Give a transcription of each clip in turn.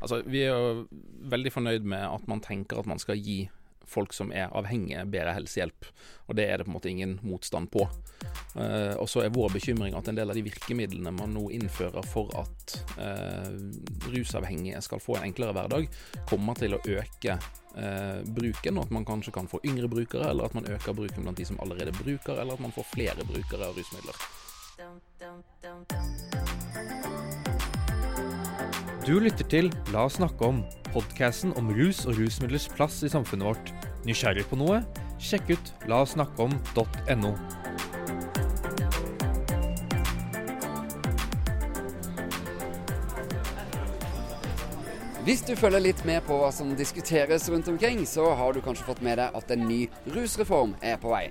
Altså, vi er jo veldig fornøyd med at man tenker at man skal gi folk som er avhengige, bedre helsehjelp. Og det er det på en måte ingen motstand på. Uh, og så er vår bekymring at en del av de virkemidlene man nå innfører for at uh, rusavhengige skal få en enklere hverdag, kommer til å øke uh, bruken, og at man kanskje kan få yngre brukere, eller at man øker bruken blant de som allerede bruker, eller at man får flere brukere av rusmidler. Du lytter til La oss snakke om, podkasten om rus og rusmidlers plass i samfunnet vårt. Nysgjerrig på noe? Sjekk ut laossnakkeom.no. Hvis du følger litt med på hva som diskuteres rundt omkring, så har du kanskje fått med deg at en ny rusreform er på vei.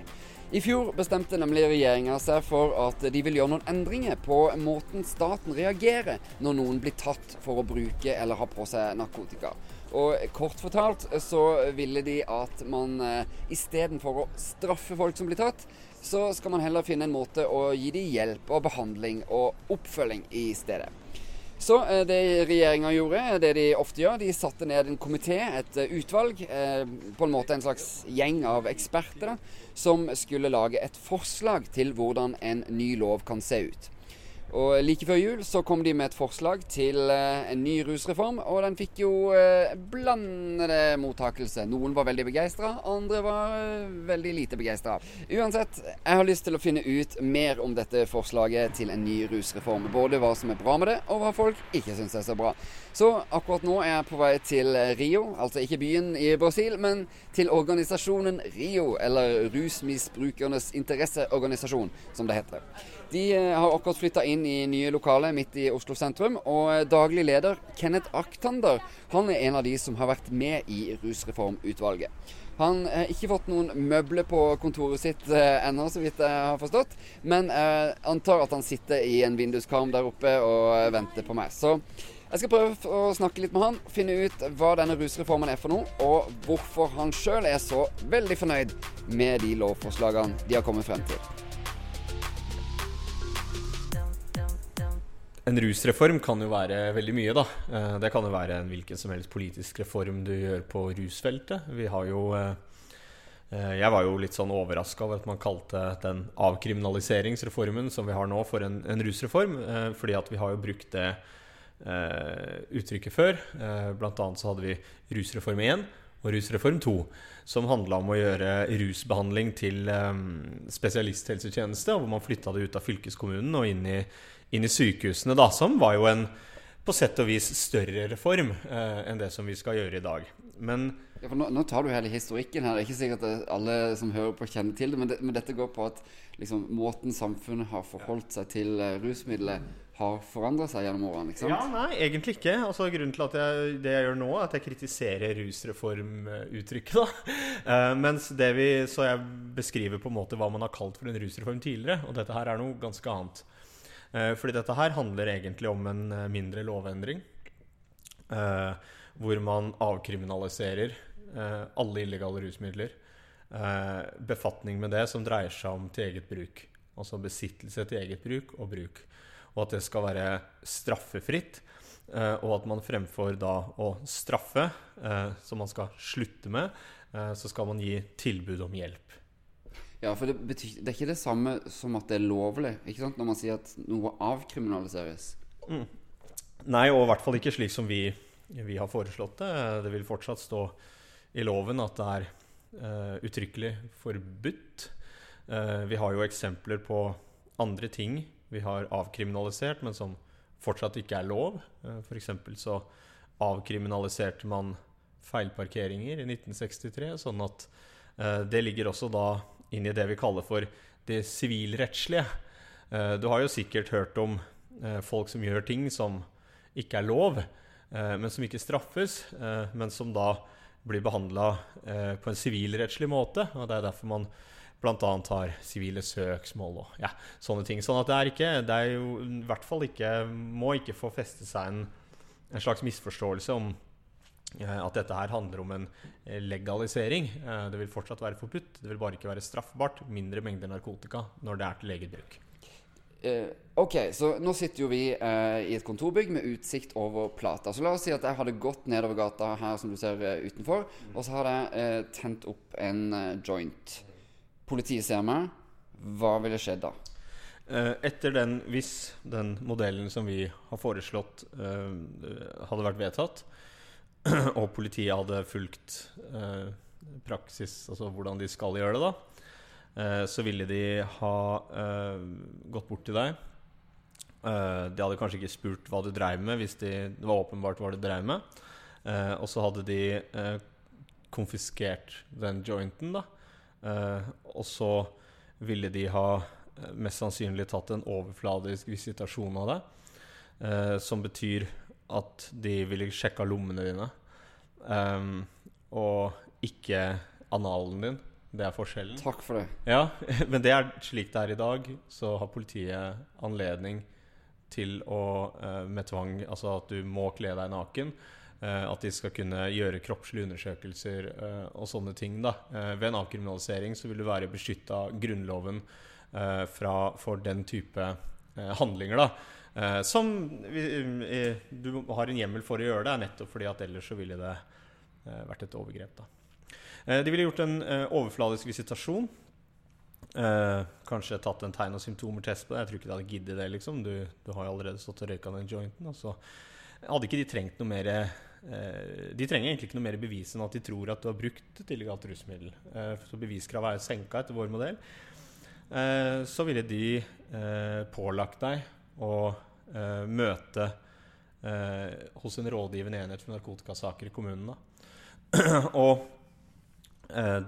I fjor bestemte nemlig regjeringa seg for at de vil gjøre noen endringer på måten staten reagerer når noen blir tatt for å bruke eller ha på seg narkotika. Og Kort fortalt så ville de at man eh, istedenfor å straffe folk som blir tatt, så skal man heller finne en måte å gi dem hjelp og behandling og oppfølging i stedet. Så eh, det regjeringa gjorde, det de ofte gjør, de satte ned en komité, et eh, utvalg, eh, på en måte en slags gjeng av eksperter, da, som skulle lage et forslag til hvordan en ny lov kan se ut. Og Like før jul så kom de med et forslag til uh, en ny rusreform, og den fikk jo uh, blandede mottakelse. Noen var veldig begeistra, andre var uh, veldig lite begeistra. Uansett, jeg har lyst til å finne ut mer om dette forslaget til en ny rusreform. Både hva som er bra med det, og hva folk ikke syns er så bra. Så akkurat nå er jeg på vei til Rio, altså ikke byen i Brasil, men til organisasjonen RIO, eller Rusmisbrukernes interesseorganisasjon, som det heter. De eh, har akkurat flytta inn i nye lokaler midt i Oslo sentrum. Og daglig leder Kenneth Aktander han er en av de som har vært med i Rusreformutvalget. Han har ikke fått noen møbler på kontoret sitt eh, ennå, så vidt jeg har forstått. Men jeg antar at han sitter i en vinduskarm der oppe og eh, venter på meg. Så jeg skal prøve å snakke litt med han, finne ut hva denne rusreformen er for noe, og hvorfor han sjøl er så veldig fornøyd med de lovforslagene de har kommet frem til. En rusreform kan jo være veldig mye, da. Eh, det kan jo være en hvilken som helst politisk reform du gjør på rusfeltet. Vi har jo eh, eh, Jeg var jo litt sånn overraska over at man kalte den avkriminaliseringsreformen som vi har nå, for en, en rusreform. Fordi at vi har jo brukt det uttrykket før. Blant annet så hadde vi rusreform 1 og rusreform 2, som handla om å gjøre rusbehandling til spesialisthelsetjeneste, hvor man flytta det ut av fylkeskommunen og inn i inn i sykehusene, da, som var jo en på sett og vis større reform eh, enn det som vi skal gjøre i dag. Men ja, nå, nå, tar du hele historikken her. Det er ikke sikkert at alle som hører på, kjenner til det. Men, det, men dette går på at liksom, måten samfunnet har forholdt seg til uh, rusmidler, har forandra seg gjennom årene? ikke sant? Ja, Nei, egentlig ikke. Altså, grunnen til at jeg, det jeg gjør nå, er at jeg kritiserer rusreformuttrykket. Uh, mens det vi, Så jeg beskriver på en måte hva man har kalt for en rusreform tidligere. Og dette her er noe ganske annet. Uh, fordi dette her handler egentlig om en eh, mindre lovendring. Uh, hvor man avkriminaliserer alle illegale rusmidler. befatning med det som dreier seg om til eget bruk. Altså besittelse til eget bruk og bruk. Og at det skal være straffefritt. og at man fremfor da å straffe, som man skal slutte med, så skal man gi tilbud om hjelp. Ja, for det, betyr, det, er ikke det samme som at det er lovlig, ikke sant? når man sier at noe avkriminaliseres. Mm. Nei, og i hvert fall ikke slik som vi, vi, har foreslått det. Det vil fortsatt stå i loven at det er uh, uttrykkelig forbudt. Uh, vi har jo eksempler på andre ting vi har avkriminalisert, men som fortsatt ikke er lov. Uh, F.eks. så avkriminaliserte man feilparkeringer i 1963, sånn at uh, det ligger også da inn i det vi kaller for det sivilrettslige. Eh, du har jo sikkert hørt om eh, folk som gjør ting som ikke er lov, eh, men som ikke straffes, men som da blir behandla på en sivilrettslig måte. og Det er derfor man bl.a. har sivile søksmål og ja, sånne ting. Sånn at det er ikke Det er jo i hvert fall ikke Må ikke få feste seg en, en slags misforståelse om Eh, at dette her handler om en eh, legalisering. Eh, det vil fortsatt være forbudt. Det vil bare ikke være straffbart. Mindre mengder narkotika når det er til eget bruk. Eh, ok, så nå sitter jo vi uh, i et kontorbygg med utsikt over Plata. Så la oss si at jeg hadde gått nedover gata her som du ser uh, utenfor, og så hadde jeg tent opp en joint. Politiet ser meg. Hva ville skjedd da? Etter den, hvis den modellen som vi har foreslått, hadde vært vedtatt, og politiet hadde fulgt praksis, altså hvordan de skal gjøre det, da, så ville de ha eh, gått bort til deg. Eh, de hadde kanskje ikke spurt hva du dreiv med, hvis de, det var åpenbart hva du dreiv med. Eh, og så hadde de eh, konfiskert den jointen, da. Eh, og så ville de ha eh, mest sannsynlig tatt en overfladisk visitasjon av deg. eh, som betyr at de ville sjekka lommene dine. Ehm, og ikke analen din. Det er forskjellen. Takk for det. Ja, men det er slik det er i dag. Så har politiet anledning til å eh, med tvang Altså at du må kle deg naken. eh, at de skal kunne gjøre kroppslige undersøkelser eh, og sånne ting. da. Ved en avkriminalisering så vil du være beskytta av Grunnloven fra, for den type handlinger. da. Som vi, du har en hjemmel for å gjøre det, nettopp fordi at ellers så ville det vært et overgrep. da. Eh, De ville gjort en eh, overfladisk visitasjon. Eh, kanskje tatt en tegn- og symptomer-test på det. Jeg tror ikke de hadde giddet det. liksom Du, du har jo allerede stått og røyka den jointen. Og så hadde ikke de trengt noe mer De trenger egentlig ikke noe mer bevis enn at de tror at du har brukt et illegalt rusmiddel. Så beviskravet er jo senka etter vår modell. Så ville de pålagt deg å møte hos en rådgivende enhet for narkotikasaker i kommunen. og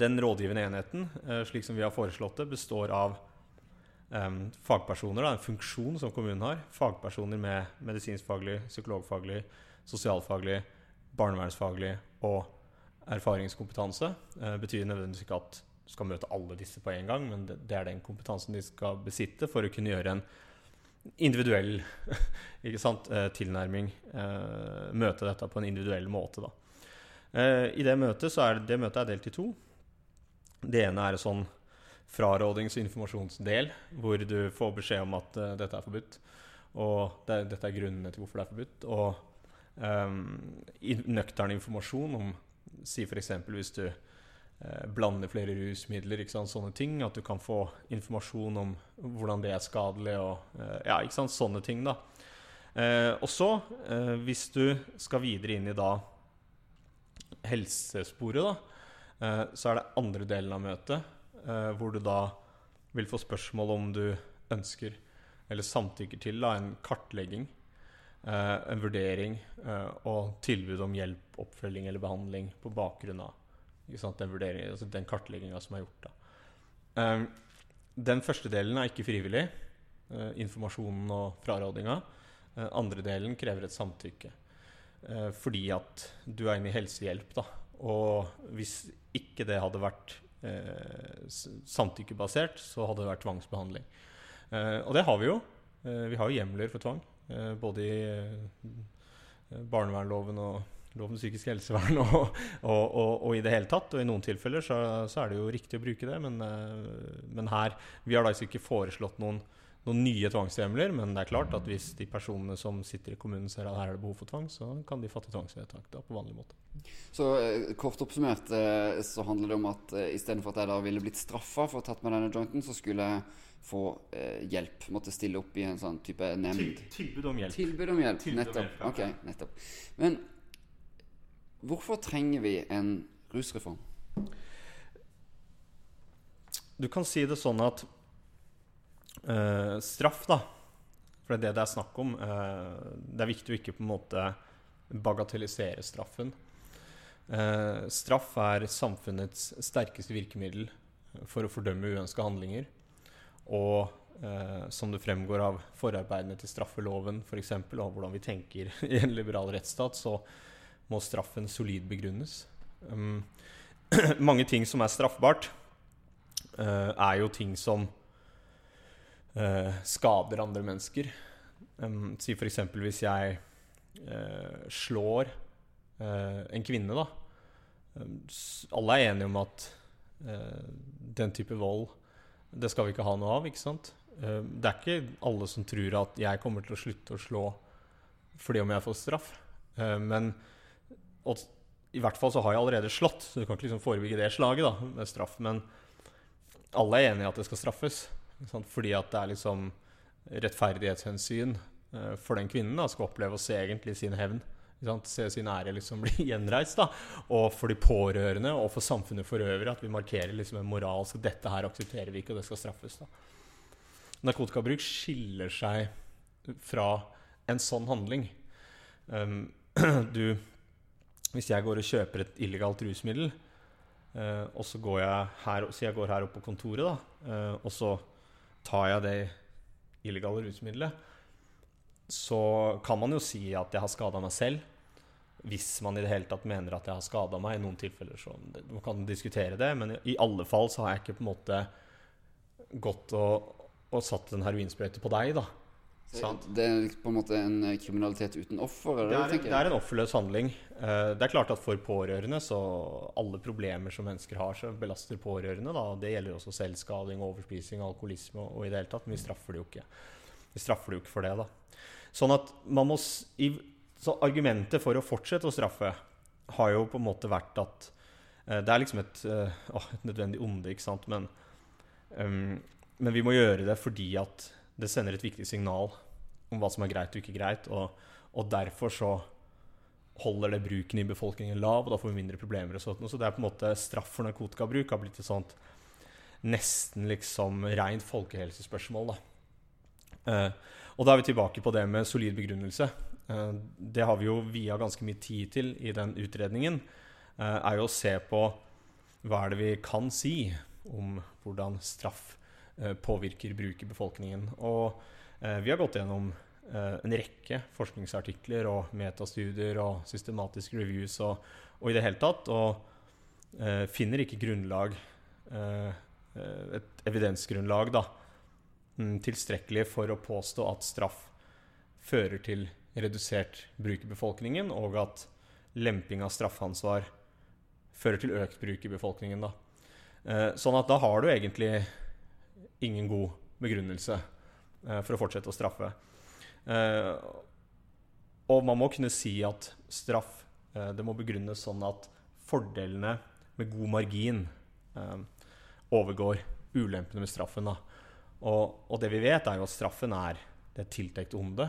den rådgivende enheten, eh, slik som vi har foreslått det, består av fagpersoner, en funksjon som kommunen har. Fagpersoner med medisinskfaglig, psykologfaglig, sosialfaglig, barnevernsfaglig og erfaringskompetanse. Det betyr nødvendigvis ikke at du skal møte alle disse på en gang, men det, er den kompetansen de skal besitte for å kunne gjøre en individuell eh, tilnærming. Eh, møte dette på en individuell måte. da. Eh, I det møtet så er det møtet er delt i to. Det ene er sånn frarådings- og informasjonsdel, hvor du får beskjed om at eh, dette er forbudt. Og det, dette er grunnene til hvorfor det er forbudt. Og um, nøktern informasjon om Si f.eks. hvis du eh, blander flere rusmidler, sant, sånne ting. At du kan få informasjon om hvordan det er skadelig og eh, Ja, ikke sant, sånne ting, da. Eh, og så, eh, hvis du skal videre inn i da helsesporet, da, eh, så er det andre delen av møtet eh, hvor du da vil få spørsmål om du ønsker eller samtykker til da, en kartlegging, eh, en vurdering og tilbud om hjelp, oppfølging eller behandling på bakgrunn av sant, den, altså den kartlegginga som er gjort. Da. Den første delen er ikke frivillig, informasjonen og frarådinga. Andre delen krever et samtykke. Eh, fordi at du er inne i helsehjelp, da. Og hvis ikke det hadde vært eh, samtykkebasert, så hadde det vært tvangsbehandling. Eh, og det har vi jo. Eh, vi har jo hjemler for tvang. Eh, både i eh, barnevernloven og lov om psykisk helsevern og, og, og, og i det hele tatt. Og i noen tilfeller så, så er det jo riktig å bruke det, men, men her Vi har da altså ikke foreslått noen, noen nye tvangshjemler, men det er klart at hvis de personene som sitter i kommunen ser at her er det behov for tvang, så kan de fatte tvangsvedtak da på vanlig måte. Så eh, kort oppsummert eh, så handler det om at uh, istedenfor at jeg da ville blitt straffa for å ha tatt med denne jointen, så skulle jeg få eh, hjelp. Måtte stille opp i en sånn type nemnd. Tilbud om hjelp. Tilbud om hjelp. Tilbud om nettopp. hjelp, ja. Ok, nettopp. Men hvorfor trenger vi en rusreform? Du kan si det sånn at eh, straff, da For det er det det er snakk om. Uh, det er viktig å ikke på en måte bagatellisere straffen. Uh, straff er samfunnets sterkeste virkemiddel for å fordømme uønska handlinger. Og som det fremgår av forarbeidene til straffeloven f.eks., og hvordan vi tenker i en liberal rettsstat, så må straffen solid begrunnes. Um, mange ting som er straffbart, er jo ting som eh, skader andre mennesker. Um, si f.eks. hvis jeg eh, slår eh, en kvinne, da. Alle er enige om at eh, den type vold det skal vi ikke ha noe av, ikke sant? det er ikke alle som tror at jeg kommer til å slutte å slå fordi om jeg får straff. Men og, i hvert fall så har jeg allerede slått, så du kan ikke liksom forebygge det slaget da, med straff. Men alle er enige i at det skal straffes. Fordi at det er liksom rettferdighetshensyn uh, for den kvinnen da, skal oppleve å se egentlig sin hevn. Se sin ære liksom bli gjenreist. da Og for de pårørende og for samfunnet for øvrig at vi markerer liksom en moralsk Så dette her aksepterer vi ikke, og det skal straffes. da Narkotikabruk skiller seg fra en sånn handling. Um, du Hvis jeg går og kjøper et illegalt rusmiddel, uh, og så går jeg her Så jeg går her opp på kontoret, da, uh, og så tar jeg det illegale rusmiddelet, så kan man jo si at jeg har skada meg selv. Hvis man i det hele tatt mener at jeg har skada meg. I noen tilfeller så man kan diskutere det, men i alle fall så har jeg ikke på en måte gått og, og satt en heroinsprøyte på deg, da. Det er på en måte en kriminalitet uten offer? Det, det, er, det, er, en offerløs handling. Eh, det er klart at for pårørende, så alle problemer som mennesker har, så belaster pårørende. Da. Det gjelder også selvskading, overspising, alkoholisme og, i det hele tatt. Men vi straffer det jo ikke. Vi straffer det jo ikke for det, da. Sånn at man må Så argumentet for å fortsette å straffe har jo på en måte vært at uh, Det er liksom et, å, et, nødvendig onde, ikke sant, men um, Men vi må gjøre det fordi at det sender et viktig signal om hva som er greit og ikke greit. Og, og derfor så holder det bruken i befolkningen lav, og da får vi mindre problemer. og sånt. Så det er på en måte straff for narkotikabruk har blitt et sånt nesten liksom rent folkehelsespørsmål. da. Uh, og da er vi tilbake på det med solid begrunnelse. Uh, det har vi jo via ganske mye tid til i den utredningen. Uh, er jo å se på hva er det vi kan si om hvordan straff påvirker bruk i befolkningen. Og vi har gått gjennom en rekke forskningsartikler og metastudier og systematiske reviews og, og i det hele tatt, og finner ikke grunnlag et evidensgrunnlag da, Mm, tilstrekkelig for å påstå at straff fører til redusert bruk i befolkningen, og at lemping av straffansvar fører til økt bruk i befolkningen. Da. Eh, sånn at da har du egentlig ingen god begrunnelse eh, for å fortsette å straffe. Eh, og man må kunne si at straff det må begrunnes sånn at fordelene med god margin overgår ulempene med straffen. da. Og, og, det vi vet, er jo at straffen er det tiltenkte onde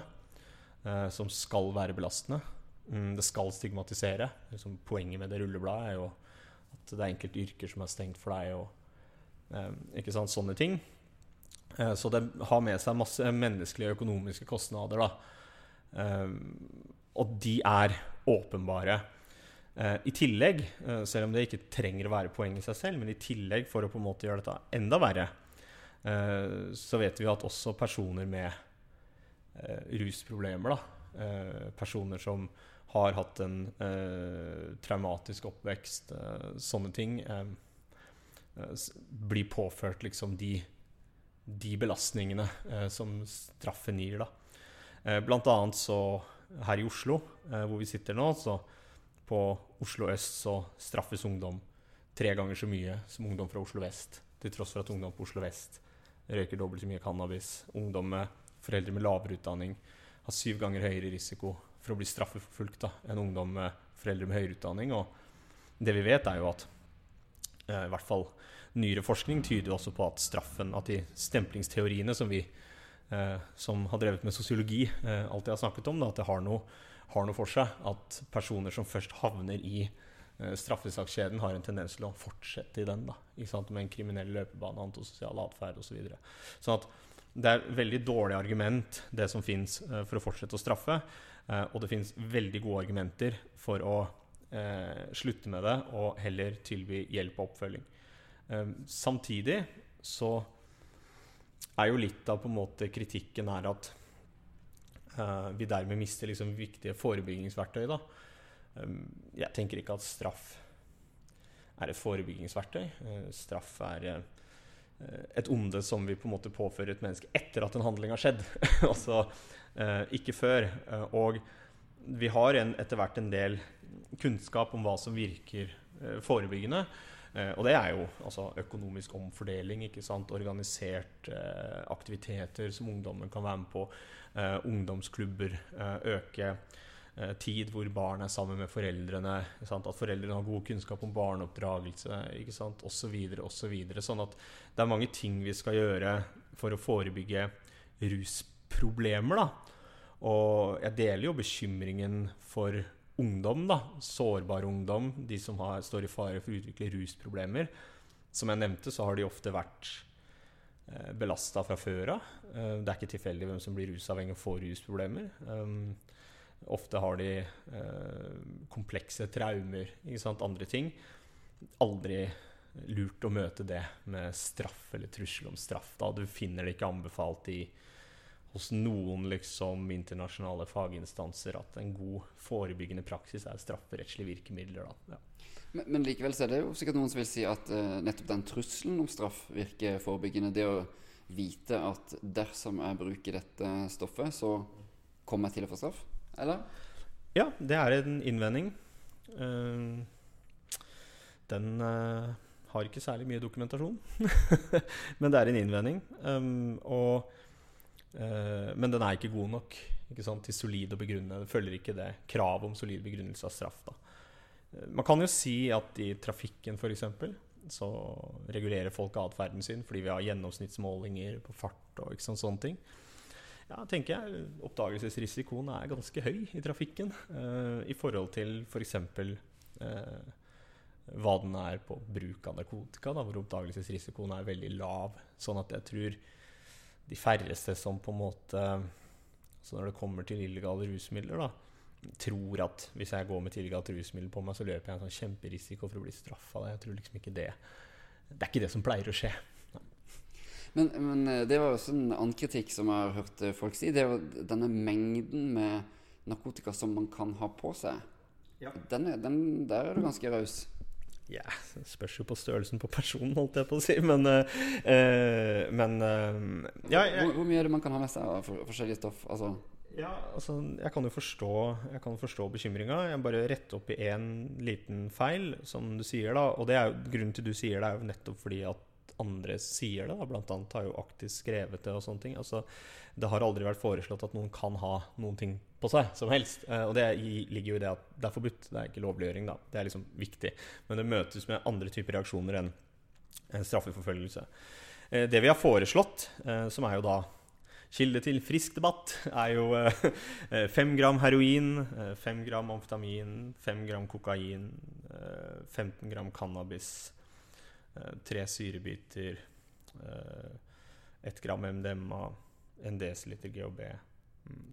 eh, som skal være belastende. Mm, det skal stigmatisere. Liksom, poenget med det rullebladet er jo at det er enkelte yrker som er stengt for deg, og eh, sånne ting. Eh, så det har med seg masse menneskelige og økonomiske kostnader. Da. Eh, og de er åpenbare. Eh, I tillegg, selv om det ikke trenger å være poeng i seg selv, men i tillegg for å på en måte gjøre dette enda verre, så vet vi at også personer med rusproblemer, da, personer som har hatt en traumatisk oppvekst, sånne ting, blir påført liksom de, de belastningene som straffen gir. da. Blant annet så her i Oslo, hvor vi sitter nå, så på Oslo øst så straffes ungdom tre ganger så mye som ungdom fra Oslo vest. Til tross for at ungdom på Oslo vest røyker dobbelt så mye cannabis. Ungdom med foreldre med lavere utdanning har syv ganger høyere risiko for å bli straffeforfulgt enn ungdom med foreldre med høyere utdanning. Og det vi vet, er jo at eh, i hvert fall nyere forskning tyder jo også på at straffen, at de stemplingsteoriene som vi eh, som har drevet med sosiologi, eh, alltid har snakket om, da, at det har noe, har noe for seg. At personer som først havner i Eh, straffesakskjeden har en tendens til å fortsette i den. da, Med en kriminell løpebane, antisosial atferd osv. Så videre. sånn at det er veldig dårlig argument, det som fins for å fortsette å straffe. Og det fins veldig gode argumenter for å slutte med det og heller tilby hjelp og oppfølging. Samtidig så er jo litt av på en måte kritikken her at vi dermed mister liksom viktige forebyggingsverktøy. da, Um, jeg tenker ikke at straff er et forebyggingsverktøy. Uh, straff er uh, et onde som vi på en måte påfører et menneske etter at en handling har skjedd. altså ikke før. Og vi har en, etter hvert en del kunnskap om hva som virker forebyggende. Eh, og det er jo altså, økonomisk omfordeling, organisert eh, aktiviteter som ungdommen kan være med på. Eh, ungdomsklubber. Eh, øke eh, tid hvor barn er sammen med foreldrene. At foreldrene har god kunnskap om barneoppdragelse ikke Så videre, osv. Så sånn at det er mange ting vi skal gjøre for å forebygge rusproblemer. da. Og jeg deler jo bekymringen for ungdom, da, sårbar ungdom, de som har, står i fare for å utvikle rusproblemer. Som jeg nevnte, så har de ofte vært eh, belasta fra før av. Eh, det er ikke tilfeldig hvem som blir rusavhengig og får rusproblemer. Um, ofte har de eh, komplekse traumer, andre ting. Aldri lurt å møte det med straff eller trussel om straff. da Du finner det ikke anbefalt i hos noen liksom internasjonale faginstanser at en god forebyggende praksis er strafferettslige virkemidler. Ja. Men, men, likevel så er det jo sikkert noen som vil si at uh, nettopp den trusselen om straff virker forebyggende. Det å vite at dersom jeg bruker dette stoffet, så kommer jeg til å få straff? Eller? Ja, det er en innvending. Uh, den uh, har ikke særlig mye dokumentasjon, men det er en innvending. Um, og men den er ikke god nok ikke sant, til solid å begrunne. Det følger ikke det kravet om solid begrunnelse av straff. Da. Uh, man kan jo si at i trafikken f.eks. så regulerer folk atferden sin fordi vi har gjennomsnittsmålinger på fart og ikke sant, sånne ting. Ja, tenker jeg Oppdagelsesrisikoen er ganske høy i trafikken uh, i forhold til f.eks. For hva den er på bruk av narkotika, da, hvor oppdagelsesrisikoen er veldig lav. Sånn at jeg tror de færreste som på en måte Så når det kommer til illegale rusmidler, da, tror at hvis jeg går med et illegalt rusmiddel på meg, så løper jeg en sånn kjemperisiko for å bli straffa. Jeg tror liksom ikke det Det er ikke det som pleier å skje. Men, men, eh, det var også en annen kritikk som jeg har hørt eh, folk si. Det er jo denne mengden med narkotika som man kan ha på seg. Ja. Den, den, der er du ganske raus. Ja, det spørs jo på størrelsen på personen, holdt jeg på å si. Men, uh, men uh, ja, jeg, hvor, hvor, mye er det man kan ha med seg av for, forskjellige stoff? Altså? Ja, altså, jeg kan jo forstå, jeg kan forstå bekymringa. Jeg bare retter opp i én liten feil, som du sier. da Og det er jo, grunnen til du sier det, er jo nettopp fordi at andre sier det. Da. Blant annet har jo Aktis skrevet det og sånne ting. Altså, det har aldri vært foreslått at noen kan ha noen ting på seg som helst. Eh, og det ligger jo i det at det er forbudt. Det er ikke lovliggjøring, da. Det er liksom viktig. Men det møtes med andre typer reaksjoner enn straffeforfølgelse. Eh, det vi har foreslått, eh, som er jo da kilde til frisk debatt, er jo fem gram heroin, fem gram amfetamin, fem gram kokain, 15 gram cannabis, tre syrebiter, ett gram MDMA en desiliter GHB,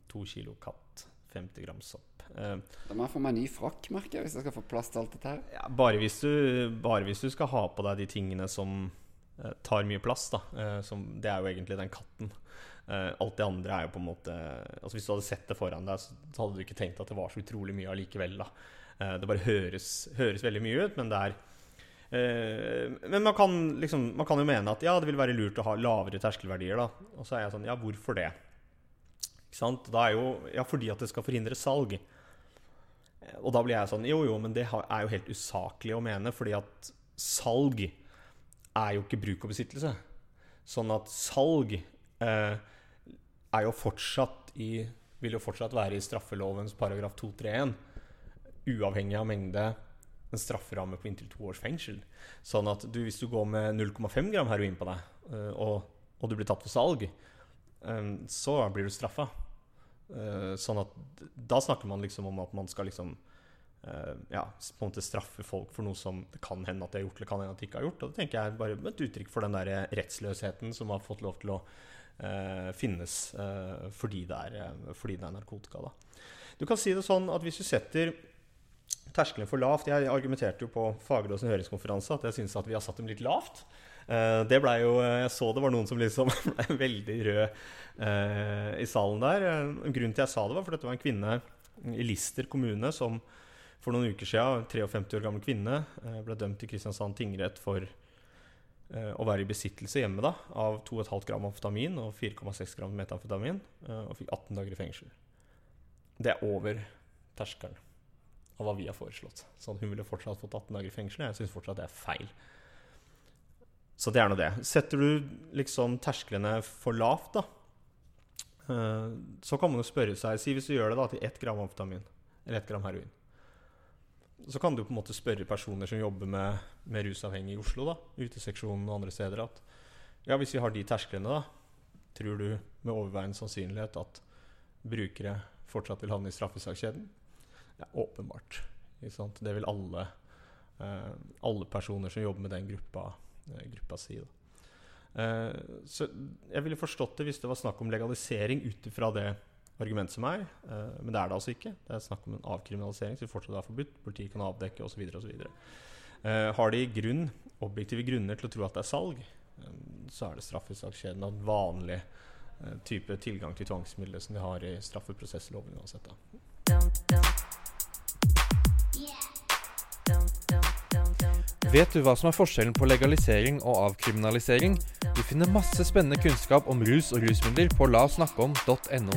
to kilo katt, 50 gram sopp. Eh, da må jeg få meg ny frakk, merker jeg, hvis jeg skal få plass til alt dette her. Ja, bare, hvis du, bare hvis du skal ha på deg de tingene som eh, tar mye plass, da. Eh, som, det er jo egentlig den katten. Alt det andre er jo på en måte Altså Hvis du hadde sett det foran deg, så hadde du ikke tenkt at det var så utrolig mye allikevel. da. Det bare høres, høres veldig mye ut, men det er men man kan, liksom, man kan jo mene at ja, det vil være lurt å ha lavere terskelverdier. da Og så er jeg sånn Ja, hvorfor det? Da er jo, ja, fordi at det skal forhindre salg. Og da blir jeg sånn Jo, jo, men det er jo helt usaklig å mene, fordi at salg er jo ikke bruk og besittelse. Sånn at salg eh, er jo fortsatt i Vil jo fortsatt være i straffelovens paragraf 231, uavhengig av mengde en strafferamme på inntil to års fengsel. Sånn at du, hvis du går med 0,5 gram heroin på deg, eh, og, og, du blir tatt for salg, så blir du straffa. Eh, sånn at da snakker man liksom om at man skal liksom ja, på en måte straffe folk for noe som det kan hende at de har gjort, eller kan hende at de ikke har gjort. Og det tenker jeg er bare et uttrykk for den der rettsløsheten som har fått lov til å uh, finnes uh, fordi, det er, fordi, det er, narkotika. Da. Du kan si det sånn at hvis du setter terskelen for lavt. Jeg argumenterte jo på Fagerås høringskonferanse at jeg syns at vi har satt dem litt lavt. Uh, det blei jo, Jeg så det var noen som liksom ble veldig rød uh, i salen der. Grunnen til jeg sa det, var fordi det var en kvinne i Lister kommune som for noen uker siden, 53 år gammel kvinne, ble dømt i Kristiansand tingrett for å være i besittelse hjemme da, av 2,5 gram amfetamin og 4,6 gram metamfetamin, og fikk 18 dager i fengsel. Det er over terskelen av hva vi har foreslått. Så hun ville fortsatt fått 18 dager i fengsel. Jeg syns fortsatt det er feil. Så det er nå det. Setter du liksom tersklene for lavt, da, eh, så kan man jo spørre seg Si hvis du gjør det da til ett gram amfetamin eller ett gram heroin. Så kan du på en måte spørre personer som jobber med, med rusavhengige i Oslo, da, uteseksjonen og andre steder, at ja, hvis vi har de tersklene, da, tror du med overveiende sannsynlighet at brukere fortsatt vil havne i straffesakskjeden? Ja, åpenbart. Det vil alle, eh, alle personer som jobber med den gruppa, gruppa si. Eh, så jeg ville forstått det hvis det var snakk om legalisering ut ifra det argumentet som er. Uh, men det er det altså ikke. Det er snakk om en avkriminalisering, det fortsatt er forbudt. Politiet kan avdekke osv. osv. Uh, har de grunn, objektive grunner til å tro at det er salg, så er det straffesakskjeden av vanlig type tilgang til tvangsmidler som de har i straffeprosessloven uansett. Da. Vet du hva som er forskjellen på legalisering og avkriminalisering? Du finner masse spennende kunnskap om rus og rusmidler på lasnakkeom.no.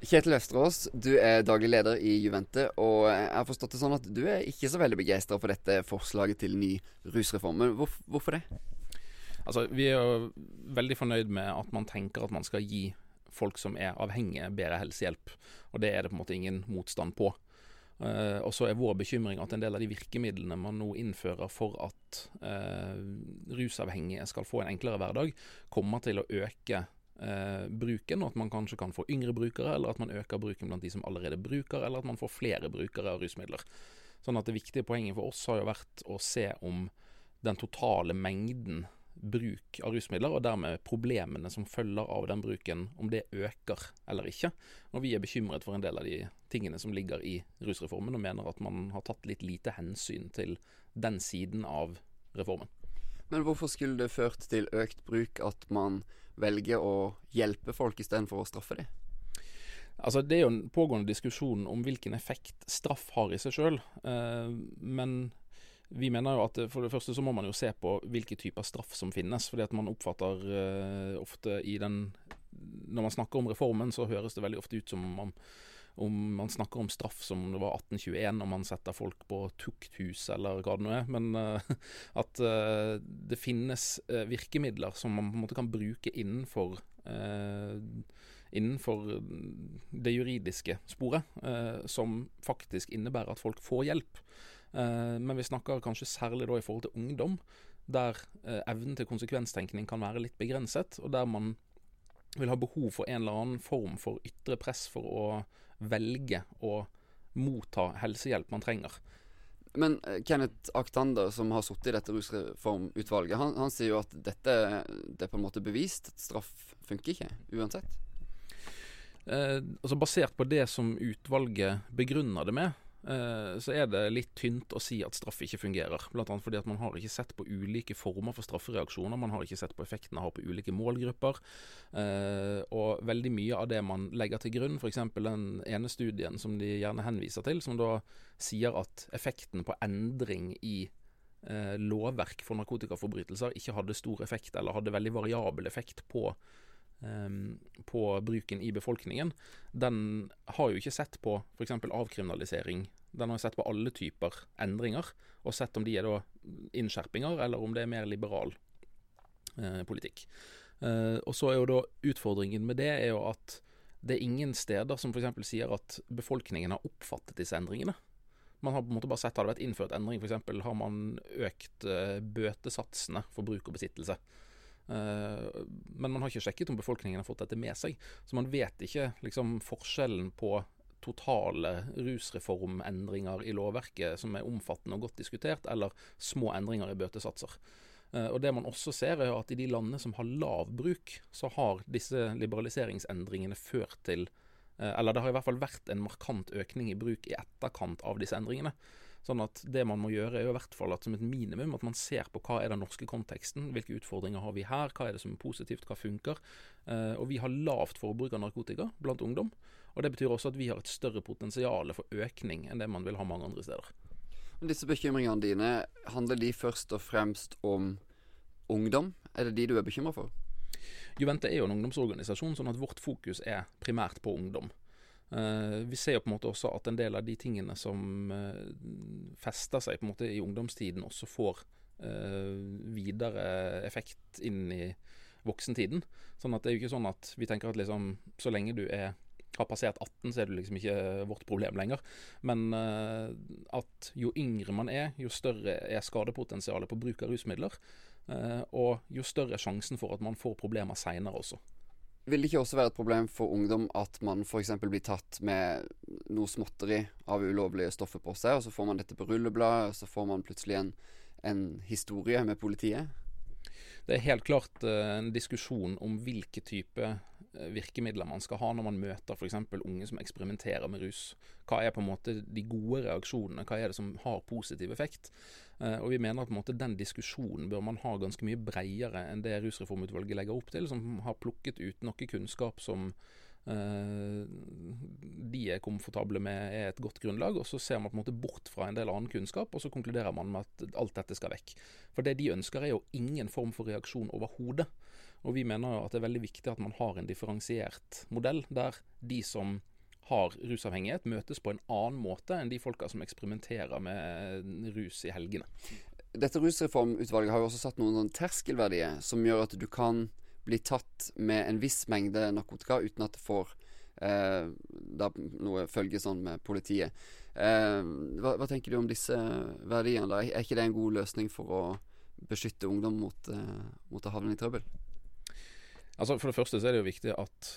Kjetil Østerås, du er daglig leder i Juvente, og jeg har forstått det sånn at du er ikke så veldig begeistra for dette forslaget til ny rusreform. Men hvor, hvorfor det? Altså, Vi er jo veldig fornøyd med at man tenker at man skal gi folk som er avhengige, bedre helsehjelp. Og det er det på en måte ingen motstand på. Uh, og så er vår bekymring at en del av de virkemidlene man nå innfører for at uh, rusavhengige skal få en enklere hverdag, kommer til å øke uh, bruken, og at man kanskje kan få yngre brukere, eller at man øker bruken blant de som allerede bruker, eller at man får flere brukere av rusmidler. Sånn at Det viktige poenget for oss har jo vært å se om den totale mengden bruk av rusmidler, og dermed problemene som følger av den bruken, om det øker eller ikke. Og vi er bekymret for en del av de tingene som ligger i rusreformen, og mener at man har tatt litt lite hensyn til den siden av reformen. Men hvorfor skulle det ført til økt bruk at man velger å hjelpe folk istedenfor å straffe dem? Altså, det er jo en pågående diskusjon om hvilken effekt straff har i seg sjøl. Eh, men vi mener jo at for det første så må man jo se på hvilke typer straff som finnes. fordi at man oppfatter uh, ofte i den Når man snakker om reformen, så høres det veldig ofte ut som om, om man snakker om straff som det var 1821, og man setter folk på tukthus eller hva det nå er. Men uh, at uh, det finnes virkemidler som man på en måte kan bruke innenfor innenfor det juridiske sporet, som faktisk innebærer at folk får hjelp. Eh, men vi snakker kanskje særlig da i forhold til ungdom, der eh, evnen til konsekvenstenkning kan være litt begrenset, og der man vil ha behov for en eller annen form for ytre press for å velge å motta helsehjelp man trenger. Men eh, Kenneth Aktander, som har sittet i dette rusreformutvalget, han, han, sier jo at dette det er på en måte bevist. at Straff funker ikke, uansett. Eh, altså Basert på det som utvalget begrunner det med, så er det litt tynt å si at straff ikke fungerer. Blant annet fordi at man har ikke sett på ulike former for straffereaksjoner. Man har ikke sett på effekten det har på ulike målgrupper. Eh, og veldig mye av det man legger til grunn, f.eks. den ene studien som de gjerne henviser til, som da sier at effekten på endring i eh, lovverk for narkotikaforbrytelser ikke hadde stor effekt, eller hadde veldig variabel effekt på på bruken i befolkningen, den har jo ikke sett på f.eks. avkriminalisering. Den har sett på alle typer endringer, og sett om de er da innskjerpinger, eller om det er mer liberal eh, politikk. Eh, og så er jo da utfordringen med det er jo at det er ingen steder som f.eks. sier at befolkningen har oppfattet disse endringene. Man har på en måte bare sett at det har vært innført endring. F.eks. har man økt eh, bøtesatsene for bruk og besittelse. Eh, men man har ikke sjekket om befolkningen har fått dette med seg. Så man vet ikke liksom, forskjellen på totale rusreformendringer i lovverket som er omfattende og godt diskutert, eller små endringer i bøtesatser. Uh, og det man også ser er at I de landene som har lav bruk, så har disse liberaliseringsendringene ført til uh, Eller det har i hvert fall vært en markant økning i bruk i etterkant av disse endringene. Sånn at det man må gjøre, er jo i hvert fall at som et minimum at man ser på hva er den norske konteksten, hvilke utfordringer har vi her, hva er det som er positivt, hva funker. Eh, og vi har lavt forbruk av narkotika blant ungdom. Og det betyr også at vi har et større potensial for økning enn det man vil ha mange andre steder. Men disse bekymringene dine, handler de først og fremst om ungdom? Er det de du er bekymra for? Juvente er jo en ungdomsorganisasjon, sånn at vårt fokus er primært på ungdom. Uh, vi ser jo på en måte også at en del av de tingene som uh, fester seg på en måte i ungdomstiden, også får uh, videre effekt inn i voksentiden. Sånn at det er jo ikke sånn at vi tenker at liksom så lenge du er har passert 18, så er det liksom ikke vårt problem lenger. Men at jo yngre man er, jo større er skadepotensialet på bruk av rusmidler. og jo større er sjansen for at man får problemer seinere også. Vil det ikke også være et problem for ungdom at man f.eks. blir tatt med noe småtteri av ulovlige stoffer på seg, og så får man dette på rullebladet, og så får man plutselig en, en historie med politiet? Det er helt klart uh, en diskusjon om hvilke type virkemidler man skal ha når man møter f.eks. unge som eksperimenterer med rus. Hva er på en måte de gode reaksjonene, hva er det som har positiv effekt? Uh, og vi mener at på en måte den diskusjonen bør man ha ganske mye bredere enn det Rusreformutvalget legger opp til, som har plukket ut noe kunnskap som uh, de er komfortable med er et godt grunnlag, og så ser man på en måte bort fra en del annen kunnskap, og så konkluderer man med at alt dette skal vekk. For det de ønsker er jo ingen form for reaksjon overhodet. Og vi mener jo at det er veldig viktig at man har en differensiert modell, der de som har rusavhengighet, møtes på en annen måte enn de folka som eksperimenterer med rus i helgene. Dette rusreformutvalget har jo også satt noen terskelverdier som gjør at du kan bli tatt med en viss mengde narkotika uten at det får eh, noe følge sånn med politiet. Eh, hva, hva, tenker du om disse verdiene? Er ikke det en god løsning for å beskytte ungdom mot, eh, mot å havne i trøbbel? Altså For det første så er det jo viktig at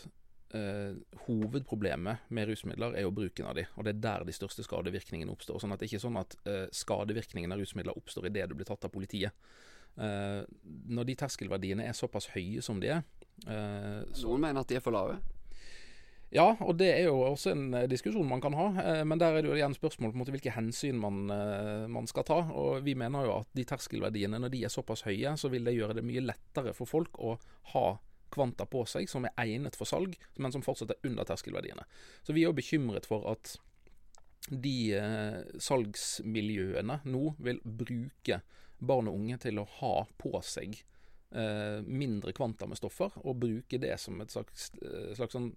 eh, hovedproblemet med rusmidler er jo bruken av de, og det er der de største skadevirkningene oppstår. Sånn at Det er ikke sånn at eh, skadevirkningen av rusmidler oppstår idet du blir tatt av politiet. Eh, når de terskelverdiene er såpass høye som de er eh, så Noen mener at de er for lave? Ja, og det er jo også en eh, diskusjon man kan ha. Eh, men der er det jo igjen spørsmål på en måte hvilke hensyn man, man, skal ta. Og vi mener jo at de terskelverdiene, når de er såpass høye, så vil det gjøre det mye lettere for folk å ha kvanta på seg som er egnet for salg, men som fortsatt er under terskelverdiene. Så vi er jo bekymret for at de eh, salgsmiljøene nå vil bruke barn og unge til å ha på seg eh, mindre kvanta med stoffer, og bruke det som et slags, eh, slags sånn,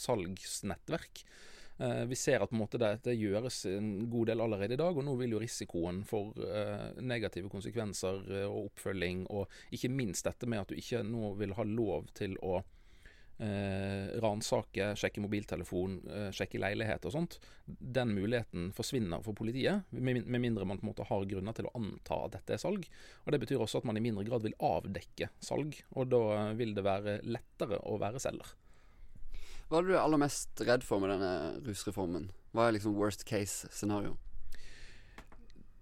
salgsnettverk. Eh, vi ser at måte det, det, gjøres en god del allerede i dag, og nå vil jo risikoen for eh, negative konsekvenser eh, og oppfølging, og ikke minst dette med at du ikke nå vil ha lov til å eh, ransake, sjekke mobiltelefon, eh, sjekke leilighet og sånt, den muligheten forsvinner for politiet, med, med, mindre man på en måte har grunner til å anta at dette er salg. Og Det betyr også at man i mindre grad vil avdekke salg, og da vil det være lettere å være selger. Hva er du aller mest redd for med denne rusreformen? Hva er liksom worst case scenario?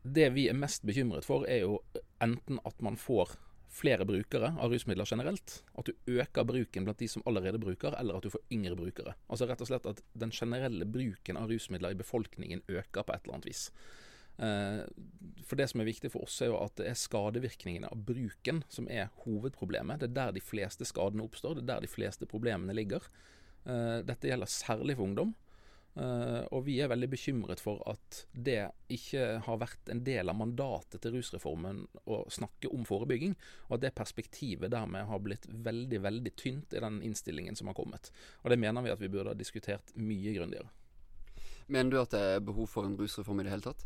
Det vi er mest bekymret for, er jo enten at man får flere brukere av rusmidler generelt, at du øker bruken blant de som allerede bruker, eller at du får yngre brukere. Altså rett og slett at den generelle bruken av rusmidler i befolkningen øker på et eller annet vis. Eh, for det som er viktig for oss, er jo at det er skadevirkningene av bruken som er hovedproblemet. Det er der de fleste skadene oppstår, det er der de fleste problemene ligger. Eh, dette gjelder særlig for ungdom. Uh, og vi er veldig bekymret for at det ikke har vært en del av mandatet til rusreformen å snakke om forebygging, og at det perspektivet dermed har blitt veldig, veldig tynt i den innstillingen som har kommet. Og det mener vi at vi burde ha diskutert mye grundigere. Mener du at det er behov for en rusreform i det hele tatt?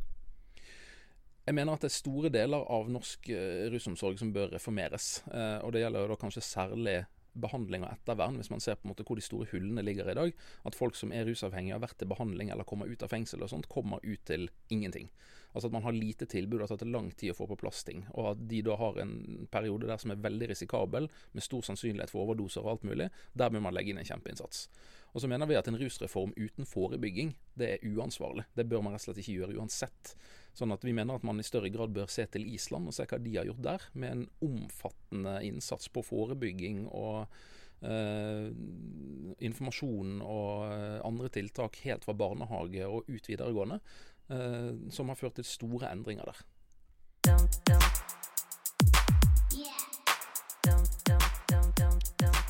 Jeg mener at det er store deler av norsk uh, rusomsorg som bør reformeres. Og det gjelder jo da kanskje særlig behandling og ettervern, hvis man ser på en måte hvor de store hullene ligger i dag. At folk som er rusavhengige, har vært til behandling eller kommer ut av fengsel og sånt, kommer ut til ingenting. Altså at man har lite tilbud at har tatt lang tid å få på plass ting. Og at de da har en periode der som er veldig risikabel, med stor sannsynlighet for overdoser og alt mulig. Der må man legge inn en kjempeinnsats. Og så mener vi at en rusreform uten forebygging, det er uansvarlig. Det bør man rett og slett ikke gjøre uansett. Sånn at vi mener at man i større grad bør se til Island og se hva de har gjort der, med en omfattende innsats på forebygging og eh, informasjon og uh, andre tiltak helt fra barnehage og ut videregående, eh, som har ført til store endringer der.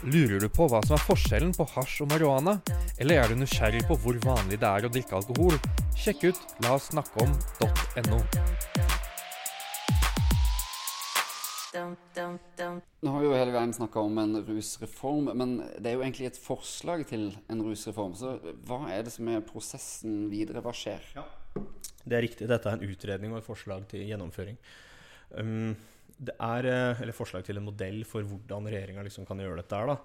Lurer du på hva som er forskjellen på hasj og marihuana, eller er du nysgjerrig på hvor vanlig det er å drikke alkohol? Sjekk ut lasnakkeom.no. Nå har vi jo hele veien snakka om en rusreform, men det er jo egentlig et forslag til en rusreform. Så hva er det som er prosessen videre? Hva skjer? Ja. Det er riktig. Dette er en utredning og et forslag til gjennomføring. Um, det er, eh, eller forslag til en modell for hvordan regjeringa liksom kan gjøre dette. her da.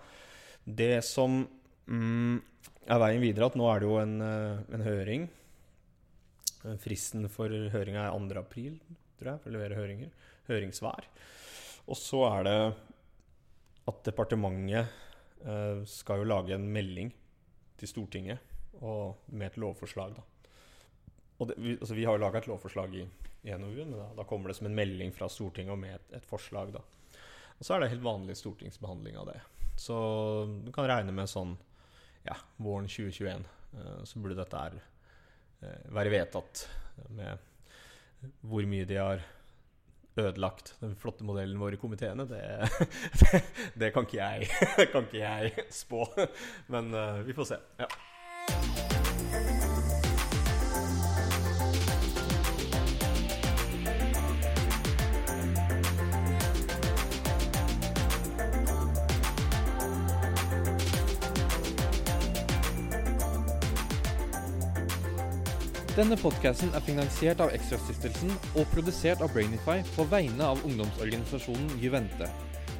Det som mm, er veien videre, at nå er det jo en, eh, en høring. Fristen for høringa er 2. april, tror jeg, for å levere høringer. Høringssvar. Og så er det at departementet eh, skal jo lage en melding til Stortinget og med et lovforslag. da. Og det, vi, altså vi, har jo laga et lovforslag i, i NOU-en, men da, da, kommer det som en melding fra Stortinget og med et, et, forslag. da. Og så er det helt vanlig stortingsbehandling av det. Så du kan regne med sånn ja, våren 2021 eh, så burde dette her, eh, være vedtatt med hvor mye de har ødelagt den flotte modellen vår i komiteene, det, det, det kan, ikke jeg, kan, ikke jeg, spå. Men uh, vi får se. Ja. Denne podkasten er finansiert av Ekstrastiftelsen og produsert av Brainify på vegne av ungdomsorganisasjonen Juvente.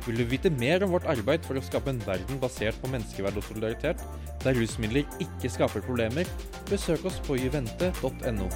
Vil du vite mer om vårt arbeid for å skape en verden basert på menneskeverd og solidaritet, der rusmidler ikke skaper problemer, besøk oss på juvente.no.